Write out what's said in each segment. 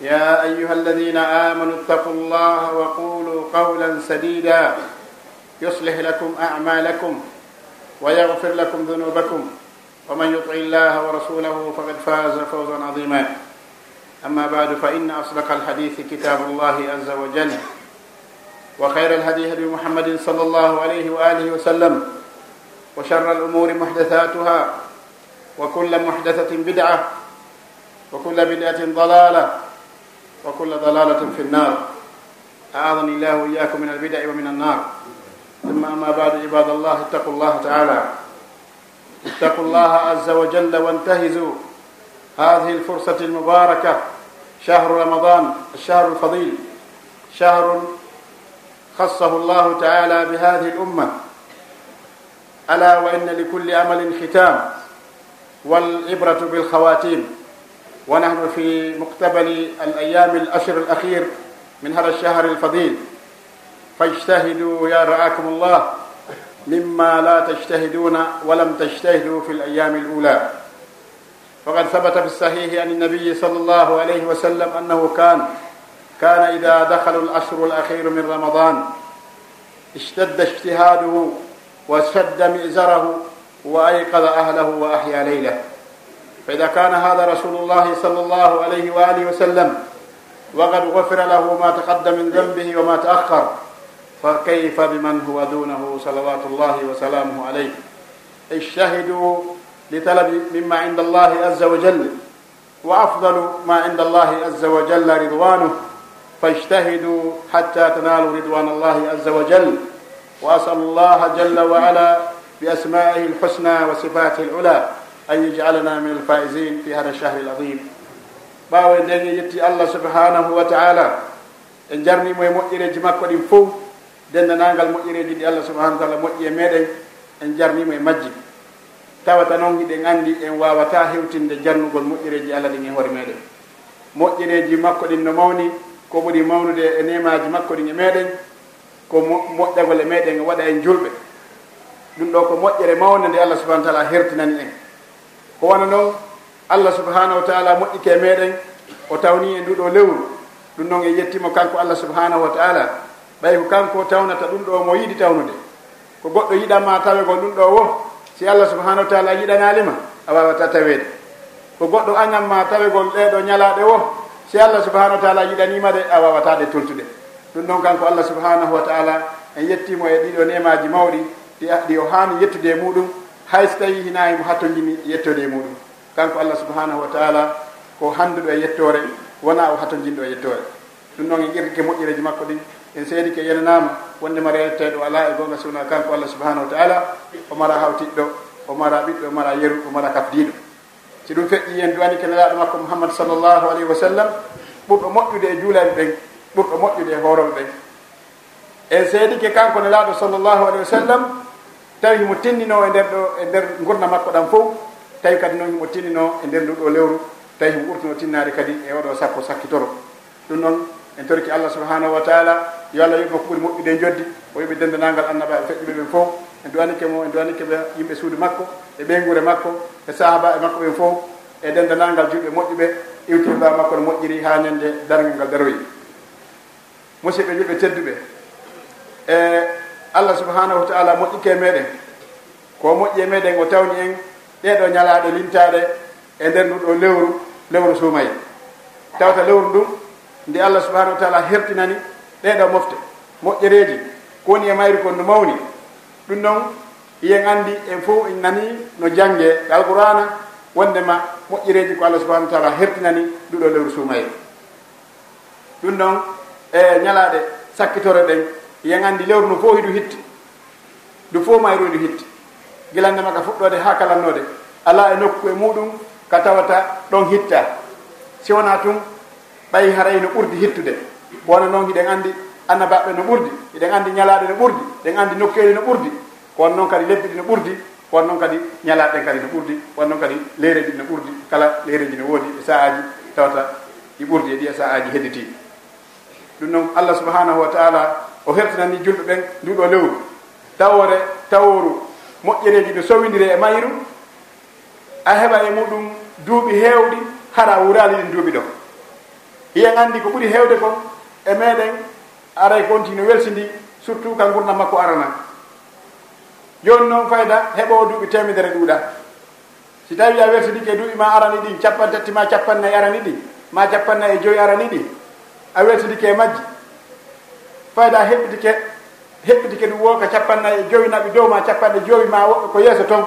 يا ايها الذين امنوا اتقوا الله وقولوا قولا سديدا يصلح لكم اعمالكم ويغفر لكم ذنوبكم ومن يطع الله ورسوله فقد فاز فوزا عظيما. اما بعد فان اصدق الحديث كتاب الله عز وجل وخير الهدي هدي محمد صلى الله عليه واله وسلم وشر الامور محدثاتها وكل محدثه بدعه وكل بدعه ضلاله وكل ضلالة في النار أعاذني الله وإياكم من البدع ومن النار ثم أما بعد عباد الله اتقوا الله تعالى اتقوا الله عز وجل وانتهزوا هذه الفرصة المباركة شهر رمضان الشهر الفضيل شهر خصه الله تعالى بهذه الأمة ألا وإن لكل أمل ختام والعبرة بالخواتيم ونحن في مقتبل الأيام الأشر الأخير من هذا الشهر الفضيل. فاجتهدوا يا رعاكم الله مما لا تجتهدون ولم تجتهدوا في الأيام الأولى. فقد ثبت في الصحيح عن النبي صلى الله عليه وسلم أنه كان كان إذا دخلوا الأشهر الأخير من رمضان اشتد اجتهاده وشد مئزره وأيقظ أهله وأحيا ليله. فإذا كان هذا رسول الله صلى الله عليه وآله وسلم وقد غفر له ما تقدم من ذنبه وما تأخر فكيف بمن هو دونه صلوات الله وسلامه عليه اجتهدوا لطلب مما عند الله عز وجل وأفضل ما عند الله عز وجل رضوانه فاجتهدوا حتى تنالوا رضوان الله عز وجل وأسأل الله جل وعلا بأسمائه الحسنى وصفاته العلى ان يجعلنا من الفائزين في هذا الشهر العظيم ɓawo e nden yetti allah subhanahu wa taala en jarnimo e moƴƴireji makko ɗin fof dendanagal moƴƴireji ɗi allah subahana taala moƴƴi e meɗen en jarnimo e majji tawata noon hiɗen andi en wawata hewtinde jarnugol moƴƴireji allah ɗin e hoore meɗen moƴƴireji makko ɗin no mawni ko ɓuri mawnude e nemaji makko ɗin e meɗen ko moƴƴagol e meɗen e waɗa en julɓe ɗum ɗo ko moƴƴere mawde nde allah subahana taala hertinani en ko wona noon allah subahanahu wa taala moƴƴike e meɗen o tawni e nduɗo lewru. Ɗum noon e yettimo kanko allah subahanahu wa taala. Ɓay ko kanko tawnata ɗum ɗo mo yiɗi tawnude. Ko goɗɗo yiɗanma tawe ko ɗum ɗo wo si allah subahanahu wa taala yiɗanalima a wawata tawede. Ko goɗɗo añanma tawegol ɗeɗo ñalaɗe wo si allah subahanahu wa taala yiɗanima de a wawatade toltude ɗum noon kanko allah subahanahu wa taala en yettimo e ɗiɗo nemaji mawɗi ɗi o hani yettude e muɗum hay so tawi hinayi mo hatto yettode e muɗum. Kanko allah subahanahu wa taala ko handuɗo e yettore wona o hattojinɗo e yettore. Ɗum noon en ƴirke moƴƴireji makko ɗin en seedi ke yenanama wondema reetteɗo ala e gonga sowna kanko allah subahanahu wa taala o mara hawtiɗɗo o mara ɓiɗɗo o mara yeru o mara kafdiɗo si ɗum feƴƴi en duwani kenelaɗo makko mouhammad sallllahu alayhi wa sallam ɓurɗo moƴƴude e juulaɓe ɓen ɓurɗo moƴƴude e horoɓe ɓen. En seedi ke kanko nelaɗo sallllahu alayhi wa sallam tawi mo tinnino e nder ɗo e nder gurna makko ɗam fof tawi kadi noon himo tinnino e nder nduɗo lewru tawi himo ɓurtino tinnade kadi e oɗo sappo sakkitoro. Ɗum noon en torki allah subahanahu wa taala yo allah yoɓe ko ɓuuri moƴƴude e joddi o yoɓe dendanagal annaba e feƴƴuɓe ɓen fof en duwanike mo en duwanike ɓe yimɓe suudu makko e ɓeygure makko e sahaba e makko ɓen fof e dendanagal julɓe moƴƴuɓe iwtiɓe mbawa makko no moƴƴiri ha ñande dargal ngal daroyi musidɓe julɓe tedduɓe e allah subhanahu wa taala moƴƴike meɗen. Ko moƴƴi e meɗen o tawni en ɗeɗo ñalaɗe limtaɗe e nder ndu ɗo lewru lewru suumayi tawta lewru ndun nde allah subahanahu wa taala hertinani ɗeɗo mofte. Moƴƴereji ko woni e mayri kon no mawni. Ɗum noon yen andi en fof en nani no jange alqurana wondema moƴƴereji ko allah subahanahu wa taala hertinani ɗuɗo lewru suumayi ɗum noon e ñalaɗe sakkitore ɗen yen anndi lewru no fof hiɗu hitti. Du fof mayru ndu hitti. Gilande maka fuɗɗode ha kalannode. Ala e nokku e muɗum ka tawata ɗon hitta. Si wona tun ɓay haray no ɓurdi hittude. Wona noon hiɗen anndi annabaɓe no ɓurdi hiɗen anndi ñalaɗe no ɓurdi ɗen anndi nokkeɗe no ɓurdi. Won noon kadi lebbi ɗi no ɓurdi won noon kadi ñalaɗen kadi no ɓurdi won noon kadi leere ɗi no ɓurdi. Kala leereji no woodi e sa'aji tawata ɗi ɓurdi e ɗi e saahaji hedditi ɗum noon allah subhanahu wa taala o hertanani julɓe ɓen nduɗo lewru. Tawore taworu moƴƴereji ɓe sowidiri e mayru a heɓa e muɗum duuɓi heewɗi hara wurali ɗin duuɓi ɗo. Hiyen anndi ko ɓuri heewde kon e meɗen aray ko onti no welsindi surtout ka gurdam makko arana. Joni noon fayda heɓo duuɓi temedere ɗuuɗa. Si tawi a welsidike duuɓi ma arani ɗin capan tati ma capannayi arani ɗi ma capannayi e joyi arani ɗi a welsidike e majji. fayda heɓɓitike heɓɓitike ɗum wo ko capannayi e joyi naɓe dow ma capanɗe joyi ma woɓɓe ko yeeso toon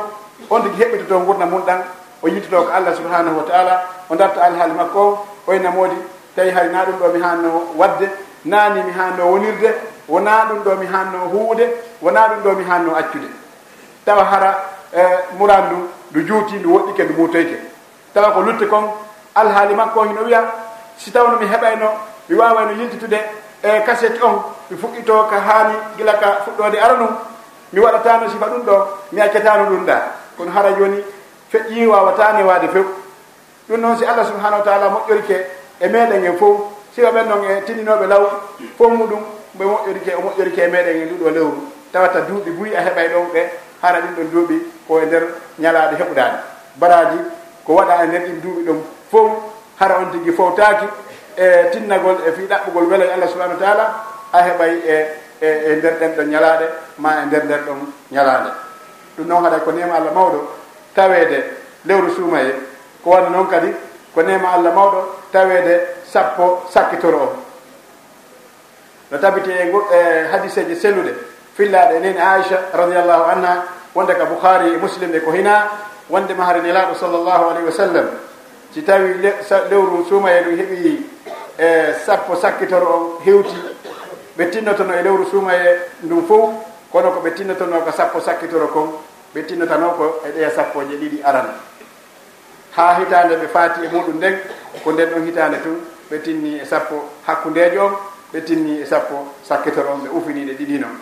on tigi heɓɓito to gurna mum ɗan o yittito ko allah subhanahu wa taala o darta alhaali makko o oyna moodi tawi hay na ɗum ɗo mi hanno wadde naani mi hanno wonirde wona ɗum ɗo mi hanno huude wona ɗum ɗo mi hanno accude. Tawa hara e, muran ndu ndu juuti ndu woɗɗike ndu mutoyke tawa ko lutte kon alhaali makko hino wiya si tawno mi heɓayno mi wawayno yiltitude e kaset on mi fuɗɗito ka haani gila ka fuɗɗode ara mi waɗatano sifa ɗum ɗo mi accatano ɗum ɗa. Kono hara joni feƴƴi wawatani wade few. Ɗum noon si allah subahanahu wa taala moƴƴorike e meɗen en fof siwa ɓen noon e tininoɓe law fof muɗum ɓe moƴƴorike o moƴƴorike e meɗen en nduɗo lewru. Tawata duuɓi buyi a heɓay ɗon ɓe hara ɗin ɗon duuɓi ko e nder ñalaade heɓudaade baraji ko waɗa e nder ɗin duuɓi ɗum fof hara on tigi fowtaki e tinnagol e fi ɗaɓɓugol welo e allah subahanahu wa taala a heɓay e e, e nder ɗen ɗon ñalaade ma e nder nder ɗon ñalaande ɗum noon haɗa ko nema allah mawɗo taweede lewru suumaye. Ko wanna noon kadi ko nema allah mawɗo taweede sappo sakkitoro o. No tabiti e e hadiseji sellude fillaɗe neni aicha radiallahu anha wonde ka boukhari e muslim e ko hina wonde mahari maharinelaɗo sallllahu alayhi wa sallam. si tawi lewru suumaye ɗum heeɓi e sappo sakkitoro o hewti ɓe tinnotono e lewru suumaye ndum fof kono ko ɓe tinnotono ko sappo sakkitoro kon ɓe tinnotano ko e ɗeya sappoje ɗiɗi arana ha hitande ɓe faati e muɗum nden ko nden ɗon hitande tun ɓe tinni e sappo hakkundejo on ɓe tinni e sappo sakkitoro on ɓe ufiniɗe ɗiɗi noon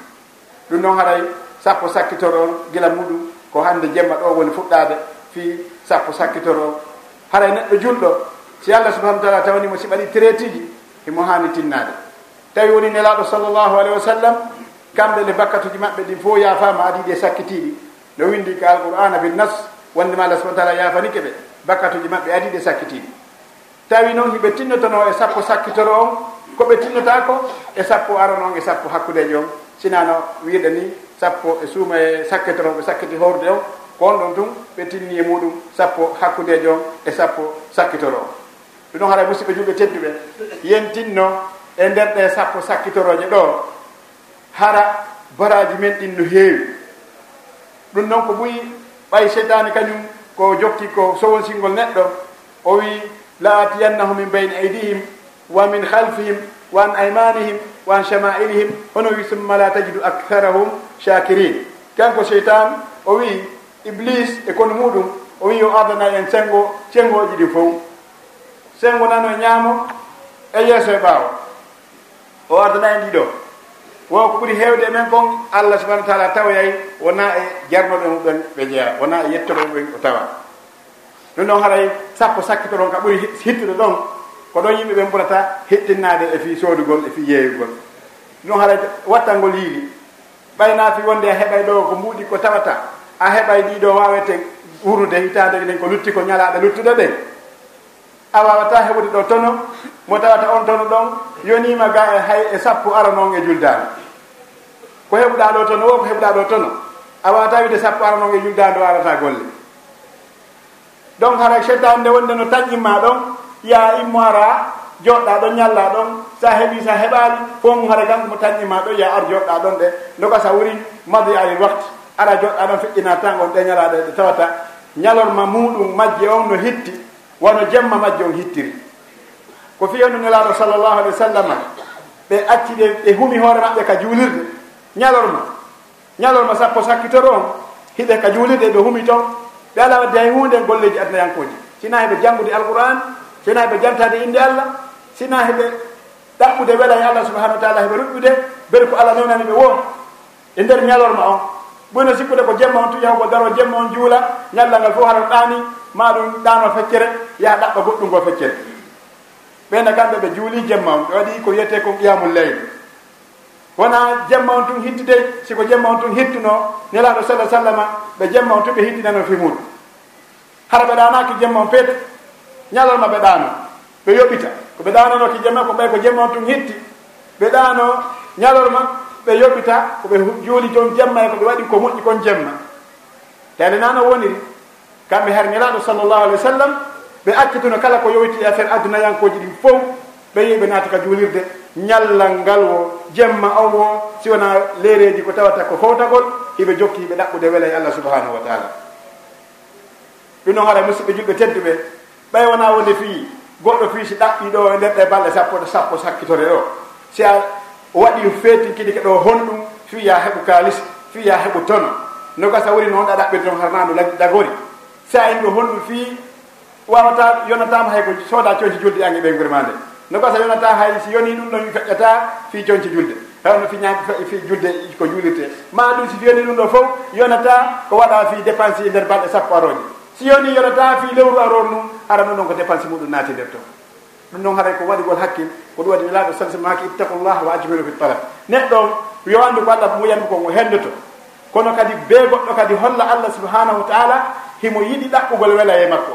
ɗum noon haray sappo sakkitoro on gila muɗum ko hande jemma ɗo woni fuɗɗade fi sappo sakkitoro on haray e neɗɗo julɗo si allah subahana taala tawanimo si ɓaɗi traitiji emo hani tinnade tawi woni nelaɗo sallllahu alayhi wa sallam kamɓe le bakkatuji maɓɓe ɗin fof yafama adiɗi e sakkitiɗi no windi ka alqur'ana bin nas wondema allah subahana taala yafanike ɓe bakkatuji maɓɓe adiɗi e sakkitiɗi tawi noon hiɓe tinnotono e sappo sakkitoro on koɓe tinnota ko e sappo arono on e sappo hakkudeji on. Sinano wiiɗa ni sappo e suuma e sakkitoroɓe sakkiti horde on ko on ɗon tun ɓe tinni e muɗum sappo hakkude joom e sappo sakkitoro. Ɗum ɗon haɗa musidɓe julɓe tedduɓe. Yen tinno e nder ɗe sappo sakkitoroje ɗo. Hara baraji men ɗin no heewi. Ɗum noon ko ɓuyi ɓay seytani kañum ko jokki ko sowonsingol neɗɗo. O wi la atiyannahu min bayne aydihim wa min halfihim wa an aymanihim wa an chamailihim hono wi summa la tajidu aktharahum shakirin. Kanko cheytan o wi iblis e kono muɗum o wi o ardana en sengo sengoji ɗi fof sengo nano e ñaamo e yeeso e ɓaawo. O ardana en ɗiɗo. Wo ko ɓuri heewde e men kon allah subahanau taala tawoyay wona e jarnoɓe muɓen ɓe jeeya wona e yettoɓe muɓen o tawa ɗum ɗon haray sappo sakkito ɗon ka ɓuri hittude ɗon ko ɗon yimɓe ɓen ɓurata hettinnade e fi soodugol e fi yeeyugol. Ɗum haray wattalngol yiili. Ɓayna fi wonde a heɓay ɗo ko mbuuɗi ko tawata. a heɓay ɗiɗo wawete wurude hitande ɗen ko lutti ko ñalaɗe luttuɗe ɗen a wawata heɓude ɗo tono mo tawata on tono ɗon yonima ga e hay e sappo ara noon e juldade ko heɓuɗa ɗo tono wo ko heɓuɗa ɗo tono. A wawata wide sappo ara noon e juldade o arata golle. Donc hara cheytan nde wonde no taƴƴimma ɗon ya immo ara joɗɗa ɗon ñalla ɗon sa heeɓi sa heɓali fo mum hara kanko mo tañƴinma ɗon ya ar joɗɗa ɗon ɗe doka sa wuri madi alil waktu ara joɗɗa ɗon feƴƴina tan on ɗeñalaɗe ɗe tawata. Ñalorma muɗum majje on no hitti wono jemma majje on hittiri. Ko fiyonu nelaɗo sallllahu alih wa sallam ɓe acci ɓe ɓe humi hoore maɓɓe ka juulirde. Ñalorma ñalorma sappo sakkitoro on hiɓe ka juulirde ɓe humi toon ɓe ala wadde hay hunde golleji adnayankoji sina heɓe janngude alquran sina heɓe jantade inde allah sina heɓe ɗaɓɓude wela e allah subahanahu wa taala heɓe ruɓɓude. Beri ko allah nonani ɓe wo e nder ñalorma on. ɓurno sikkude ko jemma on tuƴa ko daro jemma on juula ñallal ngal fof haɗo ɗaani ma ɗum ɗano feccere yaha ɗaɓɓa goɗɗum go feccere. Ɓeyna e kamɓe ɓe juuli jemma on ɓe waɗi ko wiyete ko qiyamul leyl. Wona jemma on tun hittide siko jemma on tun hittuno nelaɗo sallah sallama ɓe jemma on tun ɓe hittinano fi muɗum hara ɓe ɗanaki jemma on peete ñalalma ɓe ɗano ɓe yoɓita. Ko ɓe koɓe ɗananoki jemma ko ɓay ko jemma on tun hitti ɓe ɗano ñalorma ɓe yoɓita koɓe juuli joom jemma e koɓe waɗi ko moƴƴi kon jemma. Tane nano woniri kamɓe har nelaɗo sallllahu alih wa sallam ɓe accituno kala ko yowiti e affaire adunayankoji ɗin fof ɓe yi ɓe naati ka juulirde. Ñallal ngal wo jemma on wo si wona leereji ko tawata ko fowtagol hiɓe jokki ɓe ɗaɓɓude wela e allah subahanahu wa taala. Ɗum noon hara musidɓe julɓe tedduɓe ɓay wona wonde fii goɗɗo fii si ɗaɓɓi ɗo e nder ɗe balɗe sappo sappo sakkitore ɗo. Si a waɗi feetin kidi ke ɗo honɗum fiya heɓu kalis fiya heɓu tono nogasa woni noon ɗa ɗaɓɓiri ton harnandu dagori. Si a ɗo honɗum fi wawata yonatama hay ko sooda coñci julde ange ɓe gurma nde nogasa yonata hay si yoni ɗum ɗon feƴƴata fi coñci julde. Hewno fi ñaami fi julde ko julirte ma ɗum si yoni ɗum ɗo fof yonata ko waɗa fi dépense e nder balɗe sappo aroje si yoni yonata fi lewru aror num ara noon ɗon ko dépense muɗum naati e nder ton ɗum noon haray ko waɗigol hakkil ko ɗum waɗi nelaɗo sal maki ittaqullah wa ajmilu fi talab. Neɗɗo yo andu ko allah muyanmi ko ngo henndoto kono kadi be goɗɗo kadi holla allah subhanahu wa taala himo yiɗi ɗaɓɓugol wela e makko.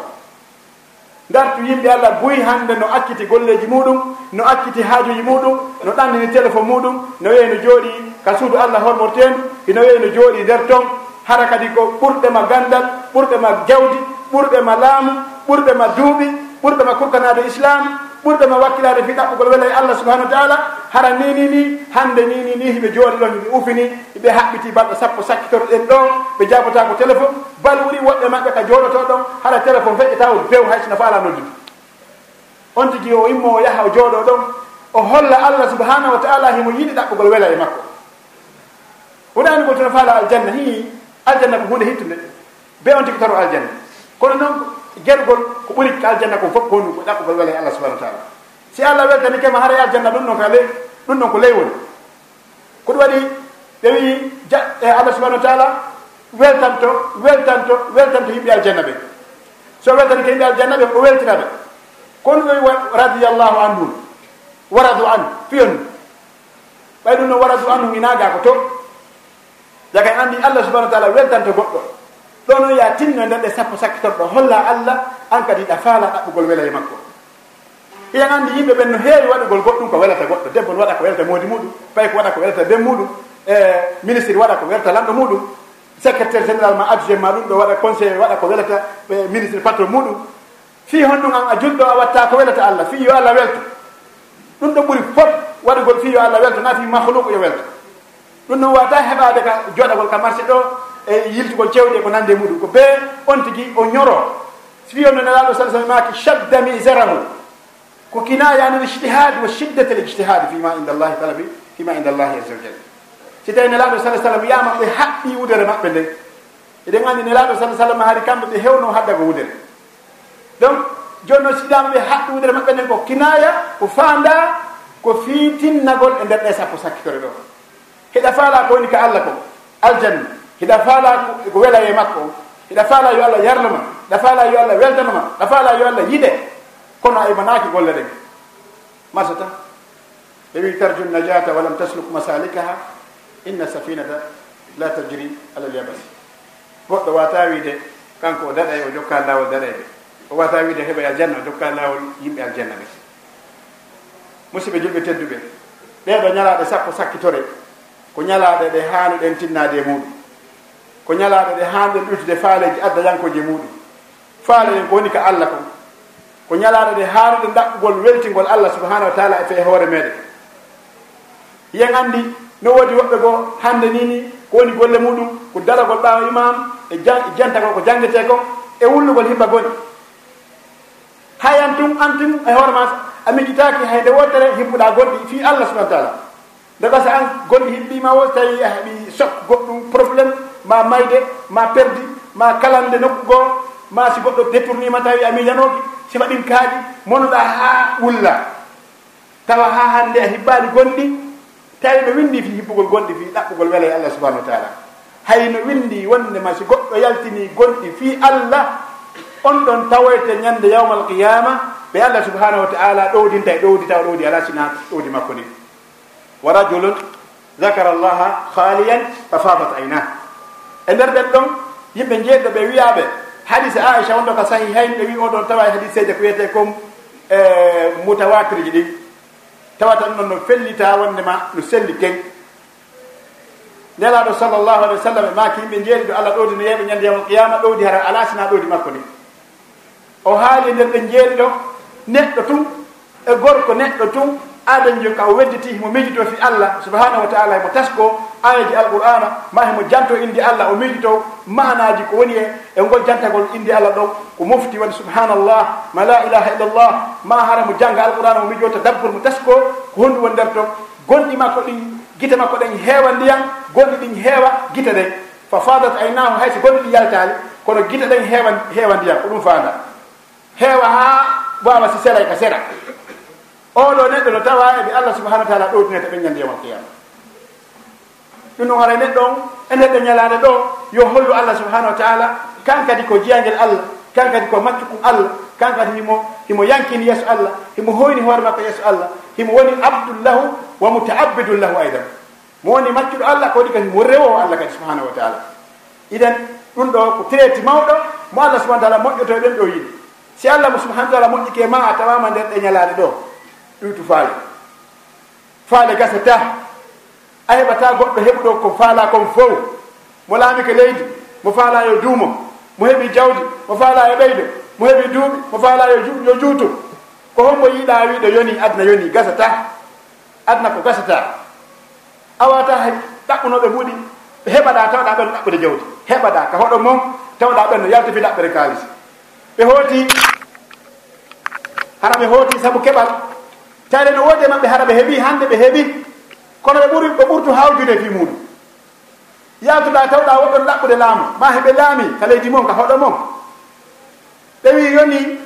Dartu yimɓe allah buyi hande no acciti golleji muɗum no acciti haajuji muɗum no ɗandini téléphone muɗum no weyi no jooɗi ka suudu allah hormorte ino weyi no jooɗi nder ton. Hara kadi ko ɓurɗema gandal ɓurɗema jawdi ɓurɗema laamu ɓurɗema duuɓi ɓurɗema kurkanade islam ɓurɗoma wakkilade fi ɗaɓɓugol wela e allah subahanahu wa taala hara ni ni ni hande ni ni ni hiɓe jooɗi ɗon ɓe ufini ɓe haɓɓiti balɗo sappo sakkitoroɗen ɗon ɓe jabotako téléphone bal wuri woɗɓe maɓɓe ka jooɗoto ɗon hara téléphone feƴƴata o bew haysino faala noddude on tigi o immo o yaha o jooɗo ɗon o holla allah subahanahu wa taala himo yiɗi ɗaɓɓugol wela e makko. Wonani gol tono faala aljanna hi aljanna ko hunde hittude. Be on tigi toro aljanna. Kono noon gergol ko ɓuri aljanna ko fof konu ko ɗakkugol wala e allah subahana wa taala. Si allah weltani kema haara e aljanna ɗum ɗon ka ley ɗum ɗon ko ley woni ko ɗum waɗi ɓe wi e allah subahana wa taala weltanto weltanto weltanto yimɓe aljanna ɓe. So weltani ke yimɓe aljanna ɓe o weltina ɓe kono ɗo radiallahu anhum waradu an fiyonu ɓay ɗum noon waradu anhum inaga ko to. Jaga andi allah subahana wa taala weltanto goɗɗo. ɗo noon ya tinno nder ɗe sappo sakkitorɗo holla allah an kadi ɗa faala ɗaɓɓugol wela e makko iyan anndi yimɓe ɓen no heewi waɗugol goɗɗum ko welata goɗɗo debbo no waɗa ko welata moodi muɗum fayi ko waɗa ko welata ben muɗum e ministre waɗa ko welata lamɗo muɗum secrétaire général ma adjugé ma ɗum ɗo waɗa conseiller waɗa ko welata e ministre patron muɗum. Fi hon ɗum an a julɗo a watta ko welata allah fi yo allah welta ɗum ɗo ɓuri fof waɗugol fi yo allah welta na fi mahluku yo welta ɗum ɗon wata heɓade ka joɗagol ka marché ɗo e yiltugol cewɗe ko nande muɗum. Ko be on tigui o ñoro. So wi no nelaɗo sa sallam maki shadda misarahu ko kinayani lijtihadi wa shiddat l ijtihadi fima inda allahi talabi fima inda allahi azza wa jalla. Si tawi nelaɗo sa sallam wiyama ɓe haɓɓi wudere maɓɓe nde eɗen andi nelaɗo sa sallam haari kamɓe ɓe hewno hadda ko wudere. Donc joni noon sidama ɓe haɓɓi wudere maɓɓe nden ko kinaya ko fanda ko fitinnagol e nder ɗe sappo sakkitore ɗo. Heɗa faala ko woni ka allah ko aljanna. hiɗa faala ko wela e makko hiɗa faala yo allah yarnuma ɗa faala yo allah weldanuma ɗa faala yo allah yiɗe kono a imanaki golle ɗen masata ɓe wi tarju najata walam tasluk masalikaha inna safinata la tajri ala lyabasi goɗɗo wata wiide kanko o daɗa o jokka lawol daɗeɓe o wata wiide heɓa e aljanna o jokka lawol yimɓe aljanna ɓe. Musidɓe julɓe tedduɓe ɓeɗo ñalaɗe sappo sakkitore ko ñalaɗe ɗe hanuɗen tinnade e muɗum ko ñalaaɗo ɗe haanden ƴuttude faaleji adda addayankoje muɗum. Faale ɗen ko woni ko allah ko ko ñalaaɗo ɗe haarude ɗaɓɓugol weltingol allah subahanahu wa taala e fe hoore meɗen. Yen anndi no woodi woɓɓe goo hannde ni ni ko woni golle muɗum ko daragol ɓaawa imam e, e jantagol ko jangetee ko e wullugol himba goni hayan tum an tum e hoore ma a mijitaaki hay nde wootere himɓuɗaa goɗɗi fii allah subahana wa taala. daga sa an gonɗi hibbima o tawi a heeɓi sok goɗɗum probléme ma mayde ma perdi ma kalande nokku goo ma si goɗɗo détournima tawi a miijanoki si waɗin kaaɗi monoɗa ha wulla. Tawa ha hande a hibbali gonɗi tawi no windi fi hibbugol gonɗi fi ɗaɓɓugol wela e allah subahanahu wa taala. Hay no windi wondema si goɗɗo yaltini gonɗi fi allah on ɗon tawoyte ñande yawma alqiyama ɓe allah subahanahu wa taala ɗowdinta e ɗowdi tawa ɗowdi ala sina ɗowdi makko ni. wa rajulun dakara allaha khaliyan fa fabat ayna. E nder ɓen ɗon yimɓe jeeɗɗo ɓe wiyaɓe hadise aicha wonɗo ka sahi hayn ɓe wi oɗon tawa e hadiseji ko wiyete comme e mutawatir ji ɗin tawa tan noon no fellita wondema no selli ken nelaɗo sallllahu alih wa sallam e maki yimɓe jeeɗi ɗo allah ɗowdi no yeɓe ñande yawon qiyama ɗowdi hara ala sina ɗowdi makko ni. O haali nder ɓe jeeɗi ɗo neɗɗo tun e gorko neɗɗo tun adan jo ka o wedditi himo miijito fi allah subhanahu wa taala himo tasko ayaji alqur'ana ma himo janto indi allah o miijito manaji ko woni e e ngol jantagol indi allah ɗon ko mofti waɗi subhanallah ma la ilaha illallah ma hara mo janga alqur'ana mo miijota dabbor mo tasko ko honɗum won nder ton gonɗi makko ɗin gite makko ɗen heewa ndiyam gonɗi ɗin heewa gite ɗen fa fadat aynahu hayso gonɗi ɗin yaltali kono gite ɗen heewa heewa ndiyam ko ɗum fanda heewa ha wawa si seeɗa ka sera. oɗo neɗɗo no tawa eɓe allah subahana wa taala ɗowtinete ɓe ñande yawmal qiyama. Ɗum noon haray neɗɗo on e neɗɗo ñalade ɗo yo hollu allah subahanahu wa taala kan kadi ko jiyangel allah kan kadi ko maccu kum allah kan kadi himo himo yankini yeeso allah himo hoyni hoore makko yeeso allah himo woni abdullahu wa mutaabidun lahu aydan mo woni maccuɗo allah ko waɗi kadi mo rewowo allah kadi subahanahu wa taala. Iden ɗum ɗo ko traiti mawɗo mo allah subahana taala moƴƴoto ɗen ɗo yiɗi. Si allah mo subahana taala moƴƴike ma a tawama nder ɗe ñalade ɗo ɗuytu faale faale gasata a heɓata goɗɗo heɓuɗo ko faala kon fof mo laamike leydi mo faala yo duumo mo heɓi jawdi mo faala yo ɓeydo mo heɓi duuɓi mo faala yo juutu ko hommo yiiɗa wiiɗo yoni adna yoni gasata adna ko gasata awata ɗaɓɓunoɓe ɓuuɗi heɓaɗa tawɗa ɓen ɗaɓɓude jawdi. Heɓaɗa ka hoɗo mon tawɗa ɓen no yalti fi ɗaɓɓere kaalis. Ɓe hooti hara ɓe hooti saabu keɓal tawde no woodi e maɓɓe hara ɓe heeɓi hande ɓe heeɓi kono ɓe ɓuri ɓe ɓurtu hawjude fi muɗum. Yaltuɗa tawɗa woɗɗon laɓɓude laamu ma heɓe laami ka leydi mon ka hoɗo mon ɓe wi yoni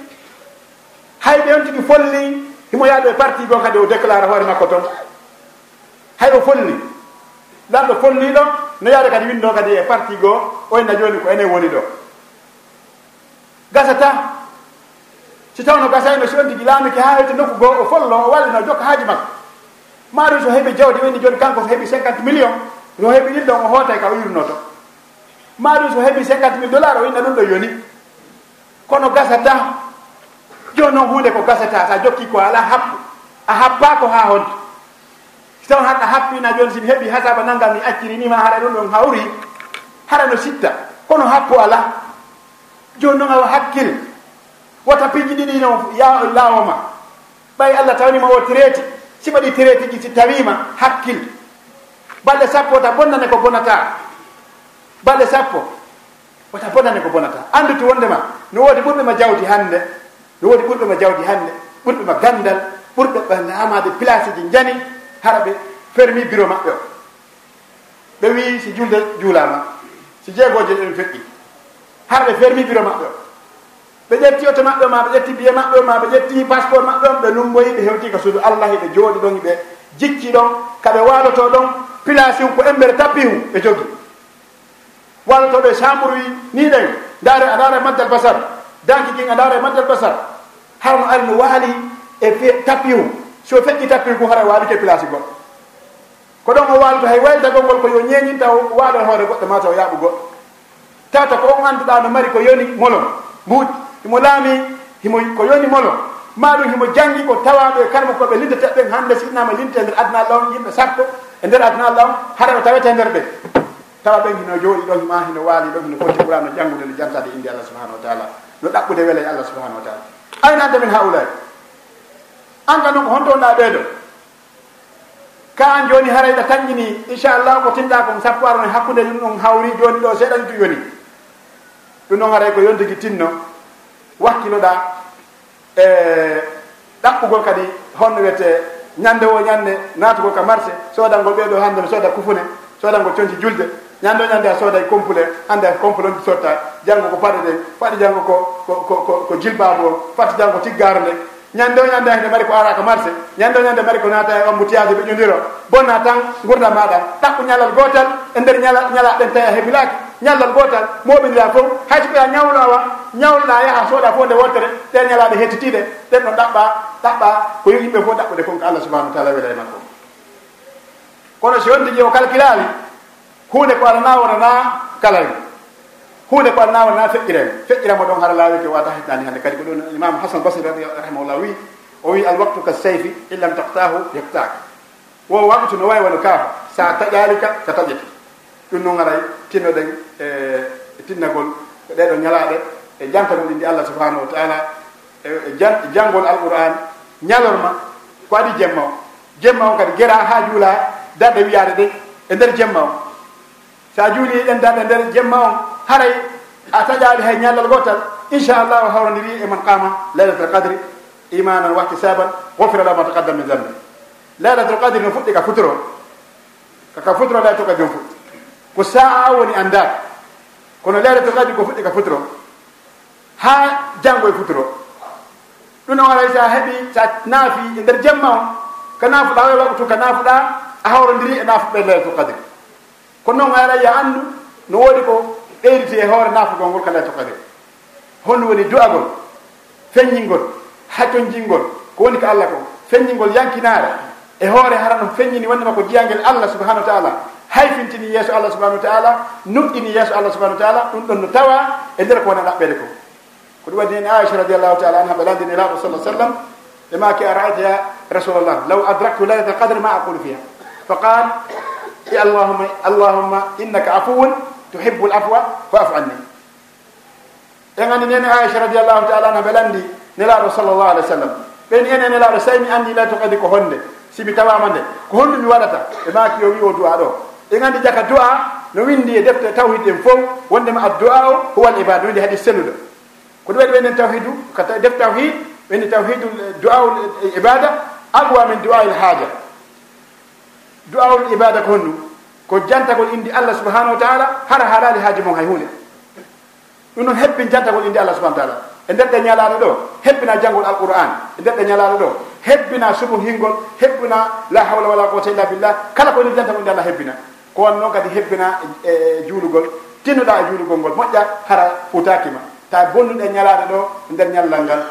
hayɓe on tigi folli himo yaaɗo e parti gon kadi o déclare hoore makko toon hay o folli lanɗo folliɗo no yaade kadi windo kadi e parti goo oyenna joni ko enen woni ɗo. Gasata si tawno gasayno so on tigi laamike ha hewte nokku goo o follo o wallino jokka haaji makko. Maaro so heeɓi jawdi woni joni kanko so heeɓi 50 million yo heeɓi ɗin ɗon o hootay ka o yurno to. Maaro so heeɓi 50 mille dollar o inna ɗum ɗo yoni. Kono gasata joni noon hunde ko gasata sa jokki ko ala happu a happako ha honde. Si taw haɗa happina joni simi heeɓi hasaba nanngam mi accirinima haɗa ɗum ɗon hawri hara no sitta. Kono happu ala joni noon awa hakkille. wota piiji ɗiɗi no ya laawoma ɓay allah tawnima o tireeti si waɗi tireeti ji si tawima hakkil. Balɗe sappo wota bonnane ko bonata balɗe sappo wota bonnane ko bonata anduti wondema no woodi ɓurɓe ma jawdi hannde no woodi ɓurɓe ma jawdi hannde ɓurɓe ma gandal ɓurɓe amade place ji jani hara ɓe fermi bureau maɓɓe o. Ɓe wi si julde juulama si jeegoje ɗen feƴƴi hara ɓe fermi bureau maɓɓe o. ɓe ƴetti oto maɓɓe ma ɓe ƴetti biye maɓɓe ma ɓe ƴetti passeport maɓɓe on ɓe lumboyi ɓe hewti ko suudu allah ɓe jooɗi ɗon ɓe jikki ɗon kaɓe waaloto ɗon pilasiw ko embere tappi tappihu ɓe jogi. Waalotoɓe chambre wi ni ɗen ndaare a ndaare maddal basar danki kin a ndaare maddal basar har no ari no waali e tappi tappihu so feƴƴi tappihu ko hara waalike place goɗɗo ko ɗon o waalto hay waylita ngol ko yo ñeñinta waaɗon hoore goɗɗo ma taw yaaɓu goɗɗo tawta ko on annduɗa no mari ko yoni molon mbuuɗi himo laami himo ko yoni molo. Maɗum himo janggi ko tawaɗo e karma koɓe lindata ɓen hande sinnama e lindete nder aduna allah on yimɓe sappo e nder aduna allah on hara no tawete nder ɓe. Tawa ɓen hino jooɗi ɗon ma hino waali ɗon hino foti ɓuraa no janngude no jantade inde allah subahanahu wa taala no ɗaɓɓude wela e allah subahanahu wa taala. Ayna anda min haulay an ka noon ko honto ɓeeɗo ka an joni harayɗa tanjini inchallah ko tinɗa kon sappo aroni e hakkude ɗum ɗon hawri joni ɗo seeɗani tu yoni. Ɗum noon haray ko yontigui tinno. wakkiloɗa e ɗaɓɓugol kadi honno wiyete ñande o ñande natugol ka marché sodangol ɓeeɗo hande no sooda kufune sodangol conci julde. Ñande o ñande a sooday complet hande a complet on sotta janngo ko paɗe ɗen faɗi janngo ko ko ko ko jilbaabo fatti janngo tiggare nde. ñande o ñande hene mari ko ara ko marché. Ñande o ñande mari ko naata e ombutiyage ɓe ƴondiro bonna tan gurda maɗa. Takko ñalal gotal e nder ñala ñalaɗen tawi a hebilaki ñallal gotal moɓinira fof hayso ɓoya ñawlowa ñawloɗa yaaha sooɗa fof nde wontere ɗen ñalaɗe hettitiɗe. Ɗen ɗon ɗaɓɓa ɗaɓɓa ko yimɓe fof ɗaɓɓude kon ko allah subahanau wa taala wela e makko. Kono so yonti ƴeewo calculali hunde ko ala nawonana kalani hunde ko annawa na feƴƴirema feƴƴirama ɗon hara laawike wata hitnani hande kadi ko ɗon imam hasan basri rahimahullah wi o wi alwaktu ka seyfi in lam taktahu yaktaka wo waktu no wawi wano kaafa. Sa taƴalika ka taƴete ɗum noon aray tinnoɗen e, e tinnagol e ko ɗeɗo ñalaɗe e jantagol indi allah subhanahu wa taala. E, e janngol alquran ñalorma ko adi jemma o. Jemma o kadi gera ha juula darɗe wiyade ɗe e nder jemma o. Sa juuli ɗen darɗe nder jemma on haray a taƴaali hay ñallal gootal inchallahu o e man qama laylatul qadre imanan wahti saban gofira lahu ma taqaddam min dambi laylatul qadre no fuɗɗi ka futuro kaka futuro laylatul toka jom fuɗɗi. Ko sa'a woni anndaaka kono laylatul qadre ko fuɗɗi ka futuro ha janngo e futuro. Ɗum noon aray sa heɓi sa naafi e nder jemma on ka naafuɗa o e waktu ka naafuɗa a hawrondiri e naafuɓe laylatul qadre kono noon aray ya anndu no woodi ko ɓeyriti e hoore nafugol ngol kala e tokade honno woni du'agol feññingol haccongingol ko woni ko allah ko feññingol yankinaare e hoore hara no feññini wondema ko jiyangel allah subahanahu wa taala. Hayfintini yeeso allah subahanahu wa taala nuɗɗini yeeso allah subahanahu wa taala ɗum ɗon no tawa e nder ko wona ɗaɓɓede ko. Ko ɗum waddi hen aicha radiallahu taala anha ɓalandini laaɓo sala sallam ɓe maki a raayta ya rasulllah law adraktu laylata qadre ma aqulu fiha. Fa qal i allahuma allahumma innaka afuwun tuhibbu l afwa faafu anni. E gandi nene aicha radiallahu taala anha ɓe landi nelaɗo sallllahu alih w sallam. Ɓeni ene nelaɗo so mi andi layto kadi ko honde sibi tawama nde ko honɗum mi waɗata e maki o wi o du'a ɗo. E gandi jaka du'a no windi e defte tawhid en fof wondema addu'a o huwal ibada windi haɗi selluɗo. Ko ɗum waɗi ɓenen tawhidu ko def tawhid ɓeni tawhidu eh, du'aul eh, ibada aqwa min du'ail haaja. Du'aul ibada ko honɗum ko jantagol indi allah subahanahu wa taala hara haalali haaji mon hay hunde. Ɗum noon hebbin jantagol indi allah subahana taala. E nder ɗe ñalaɗo ɗo hebbina janngol alqouran e nder ɗe ñalaɗo ɗo hebbina subu hingol hebbina la hawla wala quwata illa billah. Kala ko indi jantagol indi allah hebbina. Ko wan noon kadi hebbina e, e juulugol tinnoɗa e juulugol ngol moƴƴa hara futakima ta bonnuɗe ñalaɗo ɗo e nder ñallal ngal.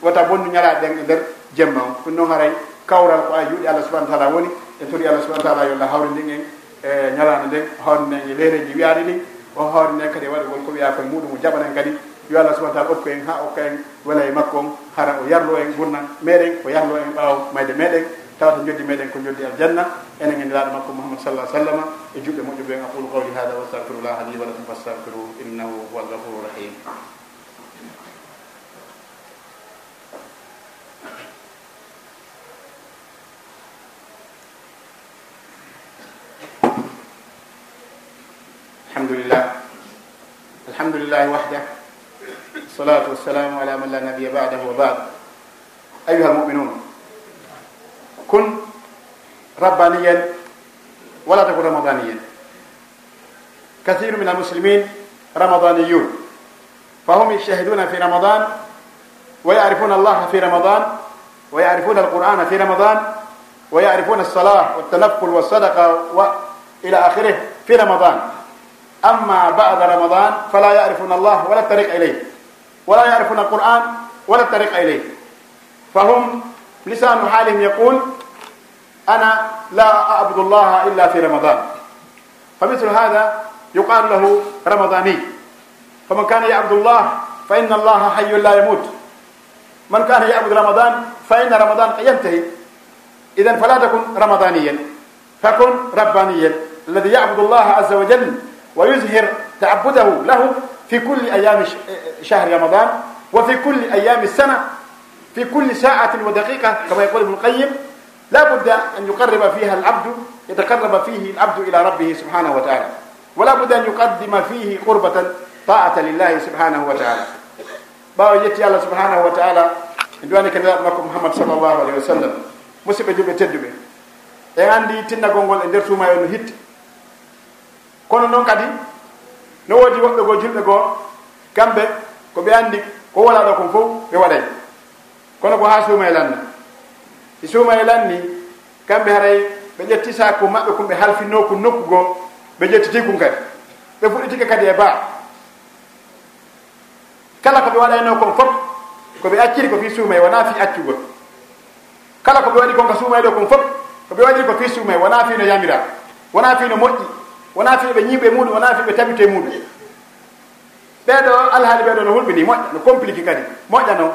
Wata bonnu ñalaɗe ɗen e nder jemma o ɗum noon haray kawral ko a juuɗe allah subahana taala woni e tori allah subahana taala yo allah hawrindin en. e ñalande nden hawre nden e leereji wiyaani ɗi o hawre nden kadi e waɗi ko wiya koye muɗum o jaɓanen kadi yo allah subahana taala okku en ha okka en wela e makko on hara o yarlo en gurnan meɗen o yarlo en ɓaaw mayde meɗen tawata joddi meɗen ko joddi aljanna enen e endiraaɗo makko mouhamad sallah sallam e juɓɓe moƴƴuɓe en aqulu qawli hada wa astahfirullah li wa lakum fastahfiruh innahu huwa alghafuru rahim. لله وحده الصلاة والسلام على من لا نبي بعده وبعد أيها المؤمنون كن ربانيا ولا تكن رمضانيا كثير من المسلمين رمضانيون فهم يجتهدون في رمضان ويعرفون الله في رمضان ويعرفون القرآن في رمضان ويعرفون الصلاة والتنفل والصدقة وإلى آخره في رمضان أما بعد رمضان فلا يعرفون الله ولا الطريق إليه ولا يعرفون القرآن ولا الطريق إليه. فهم لسان حالهم يقول أنا لا أعبد الله إلا في رمضان. فمثل هذا يقال له رمضاني. فمن كان يعبد الله فإن الله حي لا يموت. من كان يعبد رمضان فإن رمضان ينتهي. إذا فلا تكن رمضانيا فكن ربانيا. الذي يعبد الله عز وجل ويظهر تعبده له في كل أيام شهر رمضان وفي كل أيام السنة في كل ساعة ودقيقة كما يقول ابن القيم. لا بد أن يقرب فيها العبد يتقرب فيه العبد إلى ربه سبحانه وتعالى. ولا بد أن يقدم فيه قربة طاعة لله سبحانه وتعالى. باوجت الله سبحانه وتعالى. duwani kadi makko mouhammad sallllahu alayhi wa sallam musidɓe juɓe tedduɓe e anndi tinnagol ngol e nder tuumayo no hitti kono noon kadi no woodi woɓɓe goo julɓe goo kamɓe ko ɓe anndi ko wona ɗo kon fof ɓe waɗay. Kono ko haa suuma e lanna si suuma e lanni kamɓe haray ɓe ƴetti saku maɓɓe kum ɓe halfinno ku nokku goo ɓe ƴettiti kum kadi. Ɓe fuɗɗitike kadi e baa. Kala ko ɓe waɗayno kon fof ko ɓe acciri ko fii suuma e wona fii accugol. Kala ko ɓe waɗi kon ka suuma e ɗo kon fof ko ɓe waɗiri ko fii suuma e wona fii no yamira wona fii no moƴƴi. wonaa fiiɓe ñiiɓe muɗum wonaa fiiɓe tabite muɗum. Ɓeeɗo alhaali ɓeeɗo no hulɓini moƴƴa no compliqué kadi moƴƴa noon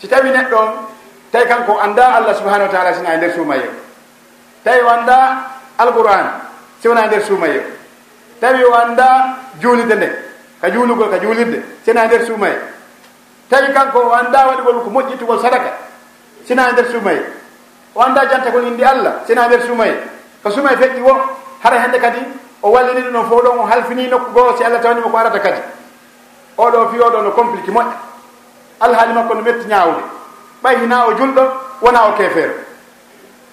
si tawi neɗɗo tawi kanko annda allah subahanahu wa taala sina e nder suuma tawi o annda alqouran si wona e nder suuma tawi o annda juulide nde ka juulugol ka juulirde sina e nder suuma tawi kanko o annda waɗugol ko moƴƴittugol sadaka sina e nder suuma o annda jantagol indi allah sina e nder suuma ko suumaye feƴƴi wo hara hennde kadi o wallini ɗum ɗon fof ɗon o halfini nokku goo si allah tawanima ko arata kadi. Oɗo fi oɗo no compliqué moƴƴa. Alhaali makko no metti ñawde ɓay hina o julɗo wona o kefeero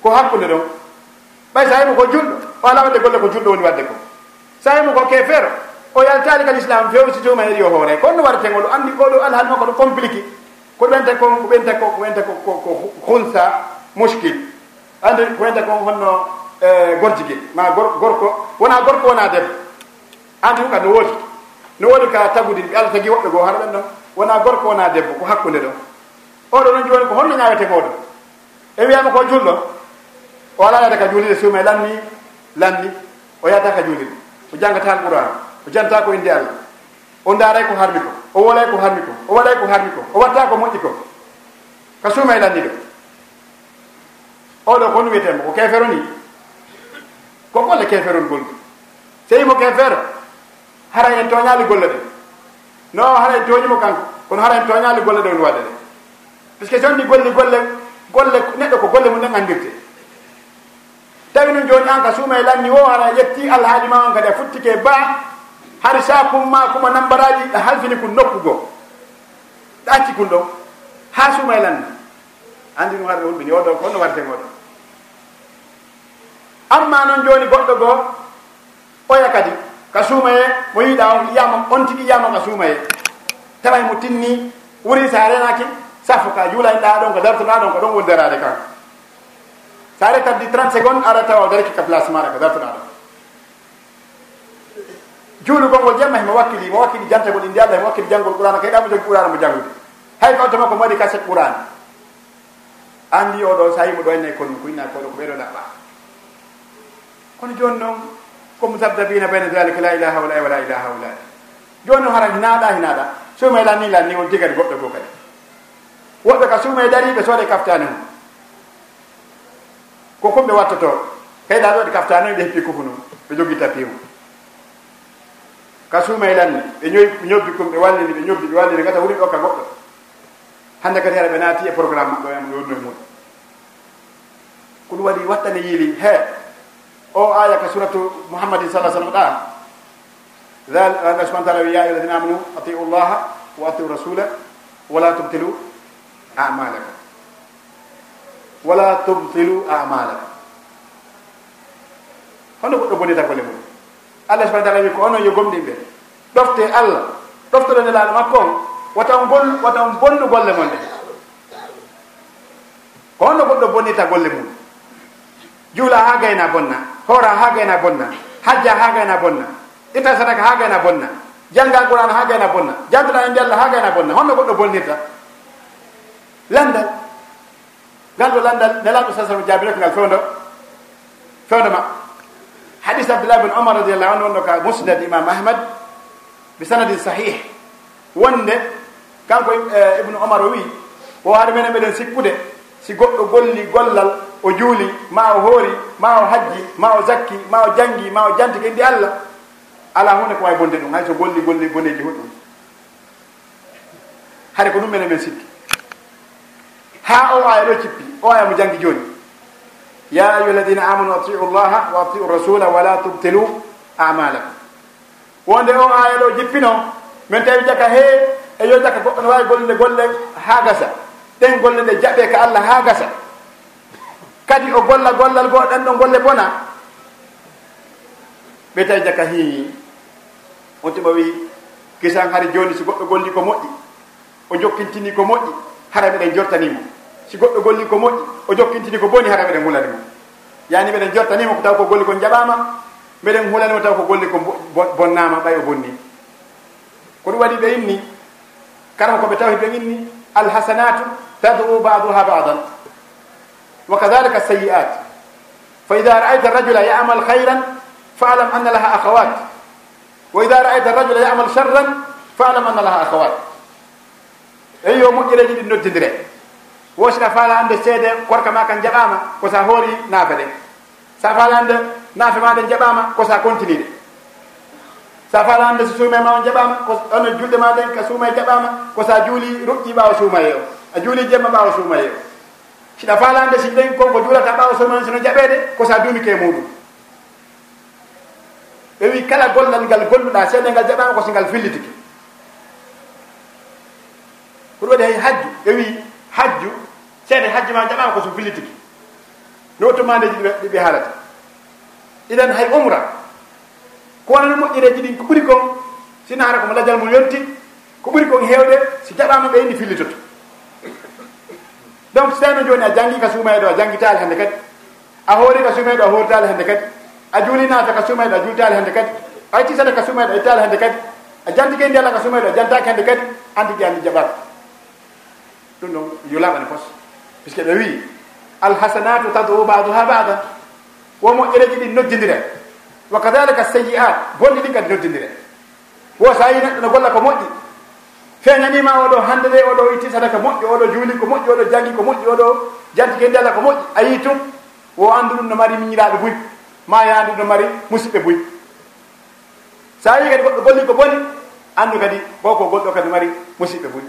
ko hakkude ɗon. Ɓay sa yimo ko julɗo o ala wadde golle ko julɗo woni wadde ko. Sa yimo ko kefeero o yaltali kadi islam fewi si jomum e heeɗi o hoore. Kon no warate ngol andi oɗo alhaali makko ɗo compliqué. Ko ɗente ko ko ɓente ko ko wente ko ko hulsa muskil andi ko wente ko honno E gorji guel ma gorko wona gorko wona debbo. Andi huka no woodi. No woodi ka tagudi ɓe allah tagui woɓɓe goo haɗa ɓen ɗon wona gorko wona debbo ko hakkude ɗon. Oɗo noon joni ko holno ñawete ko ɗon. E wiyama ko julɗo o ala yada ka juulide suuma e lanni lanni o yadda ka juulide o jangata alqouran o janta ko inde allah. O daaray ko harmi ko o wolay ko harmi ko o waɗay ko harmi ko o watta ko moƴƴi ko. Ka suuma e lanni ɗo. Oɗo ko no wiyetemo ko kefero ni ko golle keferol gol ngu so yimo kefere hara en toñali golle ɗe. No hara en toñimo kanko. Kono hara en toñali golle ɗe on waɗa ɗe. Par ce que jonni golli golle golle neɗɗo ko golle mum ɗen andirte tawi noon joni an ka suuma e lanni o hara yetti alhaali ma on kadi a futtike ba har sakum ma kuma nambaraji a halfini kun nokku goo acci kun ɗo ha suuma e lanni andi ɗum harɓe wonɓini oɗo ko honno warte ngoɗo amma noon jooni goɗɗo goo oya kadi ka suumaye mo yiiɗa on yiyama on tigi yiyama ka suumaye. Taway mo tinni wuri sa renaki safo ka juulayɗa ɗon ko dartoɗa ɗon ko ɗon woni darade kan. Sa re taddi 30 seconde ara tawa dariki ka place maɗa ko dartoɗa ɗon. Juulugol ngol jamma himo wakkili mo wakkili jantagol indi allah himo wakkili janngol qurana kayɗa mo jogi qurana mo janngude hay ko ottoma ko mo waɗi kaset qurana andi oɗo sa yimo ɗo enne konum ko inna koɗo ko ɓeɗo ɗaɓɓa kono joni noon comme moutabdabina bayna dalika la ilaha wala wala ilaha wala joni noon hara naaɗa hinaaɗa. Sowima lanni lanni on digadi goɗɗo goo kadi. Woɓɓe ka sowima dariɓe soode kaftani mum ko komɓe wattoto kayɗa ɗo ɗe kaftani ɓe heppi kufu num ɓe jogui tappimu ka suuma e lanni ɓe ñobbi kom ɓe wallini ɓe ñobbi ɓe wallini gata wuri ɗokka goɗɗo. Hande kadi hara ɓe naati e programme maɓɓe ɗo ɗo e muɗum. Ko ɗum waɗi wattane yiili he o aya ka suratu muhammadin sa sallam ɗa allah subahana taala wi ya ayuha alladina amanu atiu llaha wa atiu rasula wala tubtilu amalakum. Wala tubtilu amalakum. Hono goɗɗo bonita golle mum. Allah subahana taala wi ko onon yo gomɗinɓe ɗofte allah. Ɗoftoɗo nelaɗo makko on. Watan bol watan bonnu golle mon ɗe ko honno goɗɗo bonnita golle mum. Juula ha gayna bonna. hora gayna bonna hajja ha gayna bonna itta sadaka ha gayna bonna janga qouran ha gayna bonna jantuɗa andi allah ha gayna bonna honno goɗɗo bonnirta. Landal ngal ɗo landal nelaɗo sa sallam jaabirako ngal fewdo fewdo ma. Hadis abdoulah bin omar radiallahu anu wonɗo ka musnad imam ahmad bi sanadin sahih. Wonde kanko eh, ibnu omar o wi o haade menen meɗen sikkude si goɗɗo golli gollal o juuli ma o hoori ma o hajji ma o zakki ma o janngi ma o janti kendi allah ala hunde ko wawi bonde ɗum. Hay so golli golli boneji hoɗum hade ko ɗum mene men sikki. Ha o aya ɗo cippi o aya mo janggi joni ya ayuha alladina amanu atiu llaha wa atiu rasula wala tubtilu amalakum wonde o aya ɗo jippino min tawi jaka he e yo jaka goɗɗo no wawi gollude golle ha gasa. Ɗen golle ɗe jaɓe ka allah ha gasa. kadi o golla gollal goo ɗen ɗo golle bona? Ɓe tawi jaka hiiwi on tuma wi kisan hara joni si goɗɗo golli ko moƴƴi o jokkintini ko moƴƴi hara meɗen jortanimo. Si goɗɗo golli ko moƴƴi o jokkintini ko boni hara meɗen hulanimo. Yani ɓeɗen jortanimo ko taw ko golli kon jaɓama mbeɗen hulanimo taw ko golli ko bonnama ɓay o bonni. Ko ɗum waɗi ɓe inni kala koɓe tawi ɓe inni alhasanatu tadu baduha badan. wa kadalika sayiat fa ida السيئات. rajula yamal hayran faalam anna laha akhawat wa ida وإذا rajula yamal sharran faalam anna laha akhawat أخوات. yo moƴƴereji ɗi noddidire wosita faala ande seede korka ma kan jaɓama ko sa hoori naafe ɗe sa faala ande naafe ma maɗen jaɓama ko sa continue. ɗe sa faala ande so suumay ma on jaɓama ono julɗe ma maɗen ka suumay jaɓama ko sa juuli ruƴƴi ɓawa suumaye o a juuli jemma ɓawa suumaye o siɗa falande si dañ konko juulata ɓawa sonon sino jaɓede ko sa duumike muɗum ɓe wi kala gollal ngal golluɗa seede ngal jaɓama ko so ngal fillitiki. Ko ɗum waɗi hay hajju ɓe wi hajju seede hajju ma jaɓama ko so fillitiki. No notumadeji ɗiɓe haalata. Iɗen hay umra ko wonano moƴƴereji ɗin ko ɓuri kon sino hara komo lajal mo yonti ko ɓuri kon hewde so jaɓama ɓe ɓeyndi fillitoto. donc so tawi joni a jangi ka suumayɗo a jangitali hande kadi a hoori ka suumayɗo a hooritaali hande kadi a juulinaata ka suumayɗo a juulitali hande kadi a ittisata ka suumayɗo a ittali hande kadi a jantike ndi allah ka suumayɗo a jantaki hande kadi anndi ki anndi jaɓaaka ɗum ɗon yulaɓane pos puisque ɓe wi alhasanatu tadou badu ha badan womo ɗereji ɗi noddidire wa kadalika sayi'at bonɗi ɗin kadi noddidire wo sa yi neɗɗo no golla ko moƴƴi feeñanima oɗo hande de oɗo itti sadaka moƴƴi oɗo juuli ko moƴƴi oɗo jangi ko moƴƴi oɗo jantikende allah ko moƴƴi. A yii tun o andu ɗum no mari miñiraɓe buy ma yandu no mari musidɓe buy. Sa yi kadi goɗɗo golli ko boni andu kadi boko golɗo kadi mari musidɓe buy.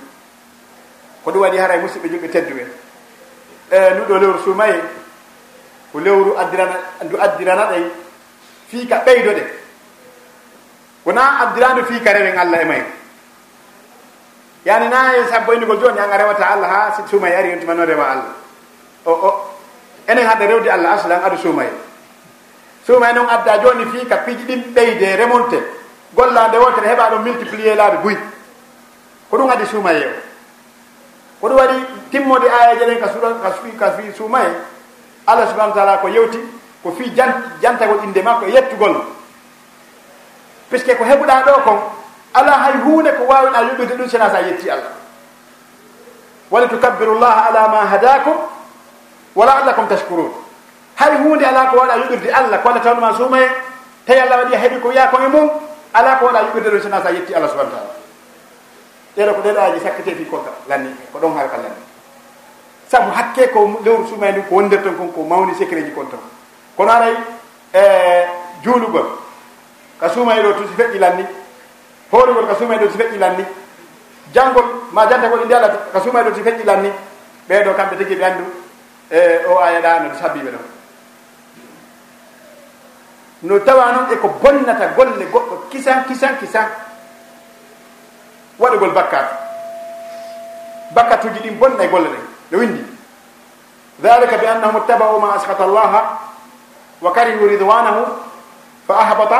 Ko ɗum waɗi haray musidɓe julɓe teddu en. E nduɗo lewru sumaye ko lewru addirana ndu addirana ɗay fiika ɓeydo ɗe wona addirandu fiika rewen allah e mayen yani na sabboyndigol joni hanga rewata allah ha si suumay ari yontima noon rewa allah. O o enen hadde rewde allah aslan adu suumay suumay noon adda joni fii ka piiji ɗin ɓeyde remonté gollande wotere heɓa ɗo multiplié laabi buy. Ko ɗum adi suumaye o. Ko ɗum waɗi timmode ayaji ɗen ka ka fi ka fi suumaye allah subahana taala ko yewti ko fi jant jantagol inde makko e yettugol. Puisque ko heɓuɗa ɗo kon ala hay hunde ko wawin a yuɓirde ɗum sena sa yetti allah. Wali tukabbiru llaha ala ma hadakum wa laallakum tashkurun hay hunde ala ko waɗa yuɓirde allah ko allah tawnuma suumaye? Tawi allah waɗi heeɓi ko wiya kon e mum ala ko waɗa yuɓirde ɗum sena sa yetti allah subahana taala ɗeɗo ko ɗeɗo aji sakkete fi koka lanni ko ɗon harka lanni saabu hakke ko lewru suumay ndum ko wondirton kon ko mawni secret ji kon ton kono aray e eh, juulugol ka suumay ɗo tusi feƴƴi lanni hoorugol ka suumayɗo si feƴƴilan ni janngol ma jantagol inde ala ka suumayɗo si feƴƴilan ni ɓeeɗo kamɓe tigi ɓe anndu e o ayaɗano ɗo sabbiɓe ɗon. No tawa noon eko bonnata golle goɗɗo kisan kisan kisan waɗugol bakkat bakkatuji ɗin bonna e golle ɗen no windi dalika bi annahum ittabau ma askata allaha wa karihu ridwanahu fa ahbata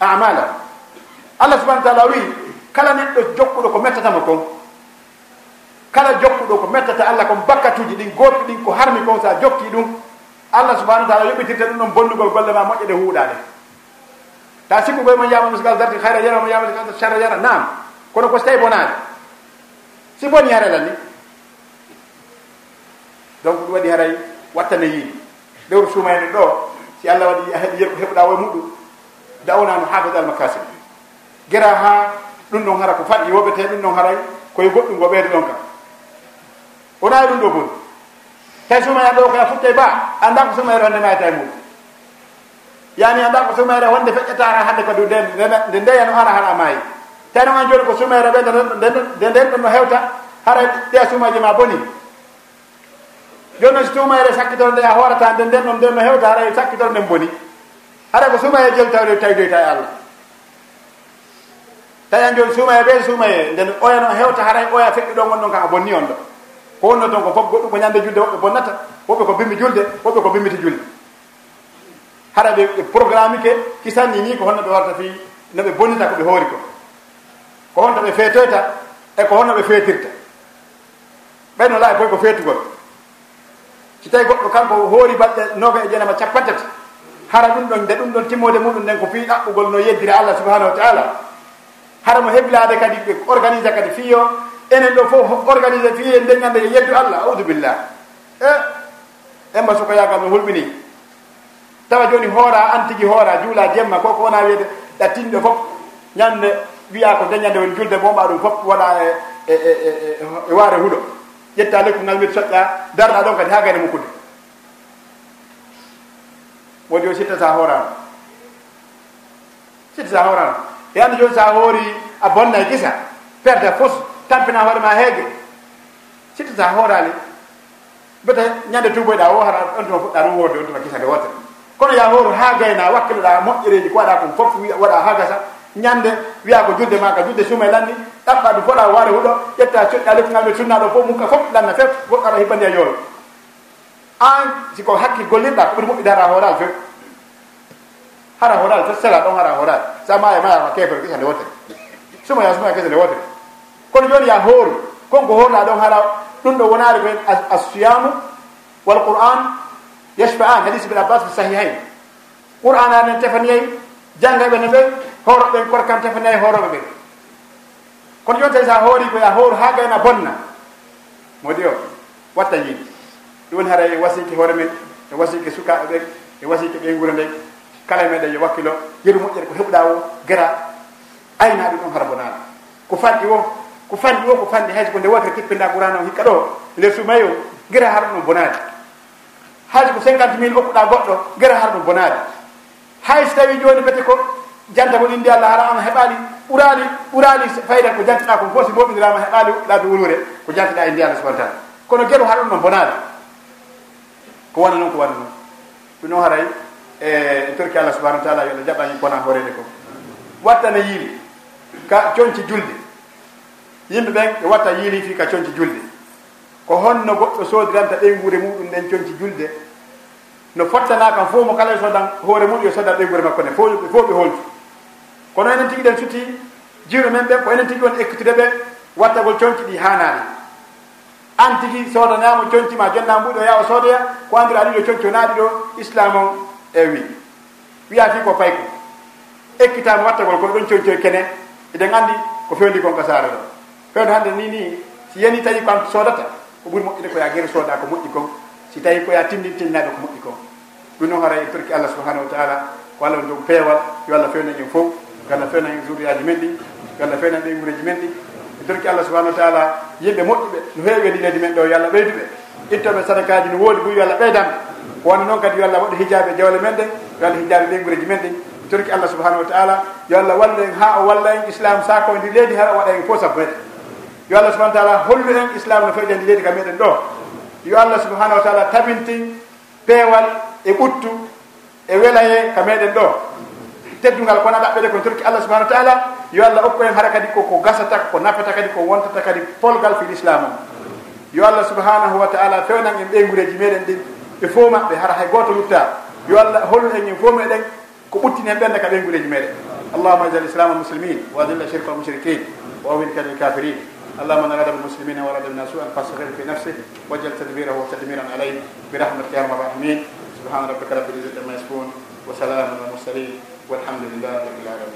amalahum allah subahana taala wi kala neɗɗo jokkuɗo ko mettatama kon. Kala jokkuɗo ko mettata allah kon bakkatuji ɗin goɗɗi ɗin ko harmi kon sa jokki ɗum allah subahana taala yoɓɓitirta ɗum ɗon bonnugol e golle ma moƴƴe ɗe huuɗade ta sikku koye mo yama musikal darti hayra yara mo yama sara yara nam kono ko so tawi bonade si boni harelan ni. Donc ɗum waɗi haray wattane yiiɗi lewru suuma en ɗo si allah waɗi heɓɗa o e muɗum dawnano hafid almakasib gera ha ɗum ɗon hara ko faɗi woɓete ɗum ɗon haray koye goɗɗum go ɓeyde ɗon kam wona e ɗum ɗo bon tawi sumaya ɗo koya futte ba anda ko sumayre hande mayata e muɗum yani anda ko sumayre wonde feƴƴatara hande ko dow nde ndeyano ara hara maayi. Tawi noon an joni ko sumayre ɓe nde nden ɗon no hewta hara ɗeya sumaji ma boni. Joni noon so sumayre sakkitoro nde a hoorata nde nden ɗon nden no hewta hara sakkitoro nden boni. Hara ko sumaye jeli tawde tawdoyta e allah. tawi an joni suumaye ɓe suumaye nden oya noon hewta haray oya feƴƴi ɗon gon ɗon ka a bonni on ɗo. Ko wonno toon ko fof goɗɗum ko ñande julde woɓɓe bonnata woɓɓe ko bimmi julde woɓɓe ko bimmiti julde. Haɗa ɓe programme ke kisanni ni ko honno ɓe warta fi no ɓe bonnita ko ɓe hoori ko. Ko honto ɓe feetoyta e ko honno ɓe feetirta. Ɓayno laawi boy e ko feetugol. Si tawi goɗɗo kanko hoori balɗe noga e jenama capantati hara ɗum ɗon nde ɗum ɗon timmode muɗum nden ko fii ɗaɓɓugol no yeddira allah subahanahu wa taala. haramo heblade kadi ɓe organise kadi fiyo. Enen ɗo fof organise fiye ndeñande e yeddu allah audubillah e emba soko yagal no hulɓini. Tawa joni hoora an tigui hoora juula jemma koko wona wiyede ɗattinɗo fof ñande wiya ko dañande woni julde bomba ɗum fof waɗa e e, e, e e waare huuɗo. Ƴetta lekku ngal mbiɗa soƴƴa darɗa ɗon kadi ha gayne mukkude. Wodi o sitta sa sittata sitta sa hoorano e anda joni sa hoori a bonna e gisa perde fos tampina hoore ma heege. Sitta sa hoorali mbiyata ñande tuboyɗa o hara on tuma fuɗɗa ɗum woorde on tuma gisa nde wotere kono ya hooru ha gayna wakkilloɗa moƴƴereji ko waɗa kon fof waɗa ha gasa ñande wiya ko julde ma ka julde suuma e lanni ɗaɓɓa ɗum foɗa waare huɗo ƴetta coƴƴa lekkungal ɓe sunnaɗo fof mukka fof lanna fef woɗɗaɗa hibbandi a yoolo an siko hakke gollirɗa ko ɓuuri moƴƴidara hooral few hara horal to sela ɗon hara horal sa maya mayama kefere kesande wotere. Suma ya sumaya yasmaya kesande wotere. Kono joni ya hooru konko horla ɗon hara ɗum ɗo wonari koyen assiyamu wal qur'an yashfa an hadis ibine abbas fi sahihayn. Qur'an anen tefaniyayi janggaɓe ne ɓe horoɓe koto kam horoɓe ɓe kono joni tawi sa hoori ko ya hooru ha gayna bonna modi o watta yiɗi ɗum woni haray e wasiki hoore men e wasiki sukaɓe ɓen e wasiki ɓe guura ndey kala meɗen yo wakkilo yeru moƴƴere ko heɓuɗa o gara aynaɗe ɗum hara bonaɗa ko fanɗi o ko fanɗi o ko fanɗi hayso ko nde wotere kippinɗa qurana o hikka ɗo nder sumayi o gara hara ɗum bonaade hayso ko cinquante mille okkuɗa goɗɗo gara hara ɗum bonaade hayso tawi joni mbete ko janta woni ndi allah hara ama heɓali ɓurali ɓurali fayida ko jantiɗa ko fof so moɓidirama heɓali ɗaɓe wolwure ko jantiɗa e allah e subahana taala. Kono gueɗo hara ɗum ɗon bonaade ko wona noon ko wona noon. Ɗum noon haray e torki allah subahanau wa taala yo allah jaɓañi bona hoorede ko. Wattana yiili ka coñci julde. Yimɓe ɓen ɓe watta yiili fi ka coñci julde. Ko honno goɗɗo soodiranta ɗeyngure muɗum nden coñci julde no fottana kam fof mo kala e sodan hoore muɗum yo sodan ɗeyngure makko nde fof fof ɓe holtu. Kono enen tigui ɗen suti jiwre men ɓen ko enen tigui won ekkitude ɓe wattagol coñci ɗi hanani an tigui soodanama coñci ma jonna mbuɗo yawa soodoya ko andira ɗiɗo coñci o naaɗi ɗo islam o ewi. Wiyati ko payko ekkitama wattagol kono ɗon coycoy kene. Eɗen andi ko fewndi kon ka saara ɗo. Fewde hannde ni ni si yani tawi ko an sodata ko ɓuuri moƴƴude koya guere sooda ko moƴƴi kon. Si tawi koya tindin tinnaɗo ko moƴƴi kon. Ɗum noon hara en torki allah subahanahu wa taala ko allah jogo peewal. Yo allah fewna en fof. Yo allah fewnan en jouriyaji men ɗi. Yo allah fewnan ɗen wuureji men ɗi. E torki allah subahanahu wa taala yimɓe moƴƴuɓe no heewi e ɗileji men ɗo yo allah ɓeyduɓe. Ittoɓe sadakaji no woodi bo yo allah ɓeydanɓe wonde noon kadi yo allah waɗa hijaɓe jawle men ɗe yo allah hijabe leygureji men ɗe torki allah subahanahu wa taala yo allah walla en ha o walla en islam sako ndi leydi hara o waɗa en fof sappo meɗen yo allah subahana taala hollu en islam no fewjandi leydi ka meɗen ɗo. Yo allah subahanahu wa taala tabintin peewal e ɓuttu e welaye ka meɗen ɗo. Teddugal kono ɗaɓɓede kono torki allah subahanahu wa taala yo allah okku en hara kadi koko gasata ko nafata kadi ko wontata kadi polgal fi l'islam o yo allah subahanahu wa taala fewnan en ɓeygureji meɗen ɗin. ɓe fo maɓɓe hara hay goto lutta yo allah hollu en ñin fof meɗen ko ɓuttini hen ɓenne ka ɓen guleji meɗen. Allahuma ajal islam almuslimin wa adilla shirka almushrikin wa awin kadi alkafirin اللهم انا غضب المسلمين ورد الناس ان فاستغفر في نفسه واجعل تدبيره تدميرا عليه برحمتك يا ارحم الراحمين سبحان ربك رب العزه عما يصفون وسلام على المرسلين والحمد لله رب العالمين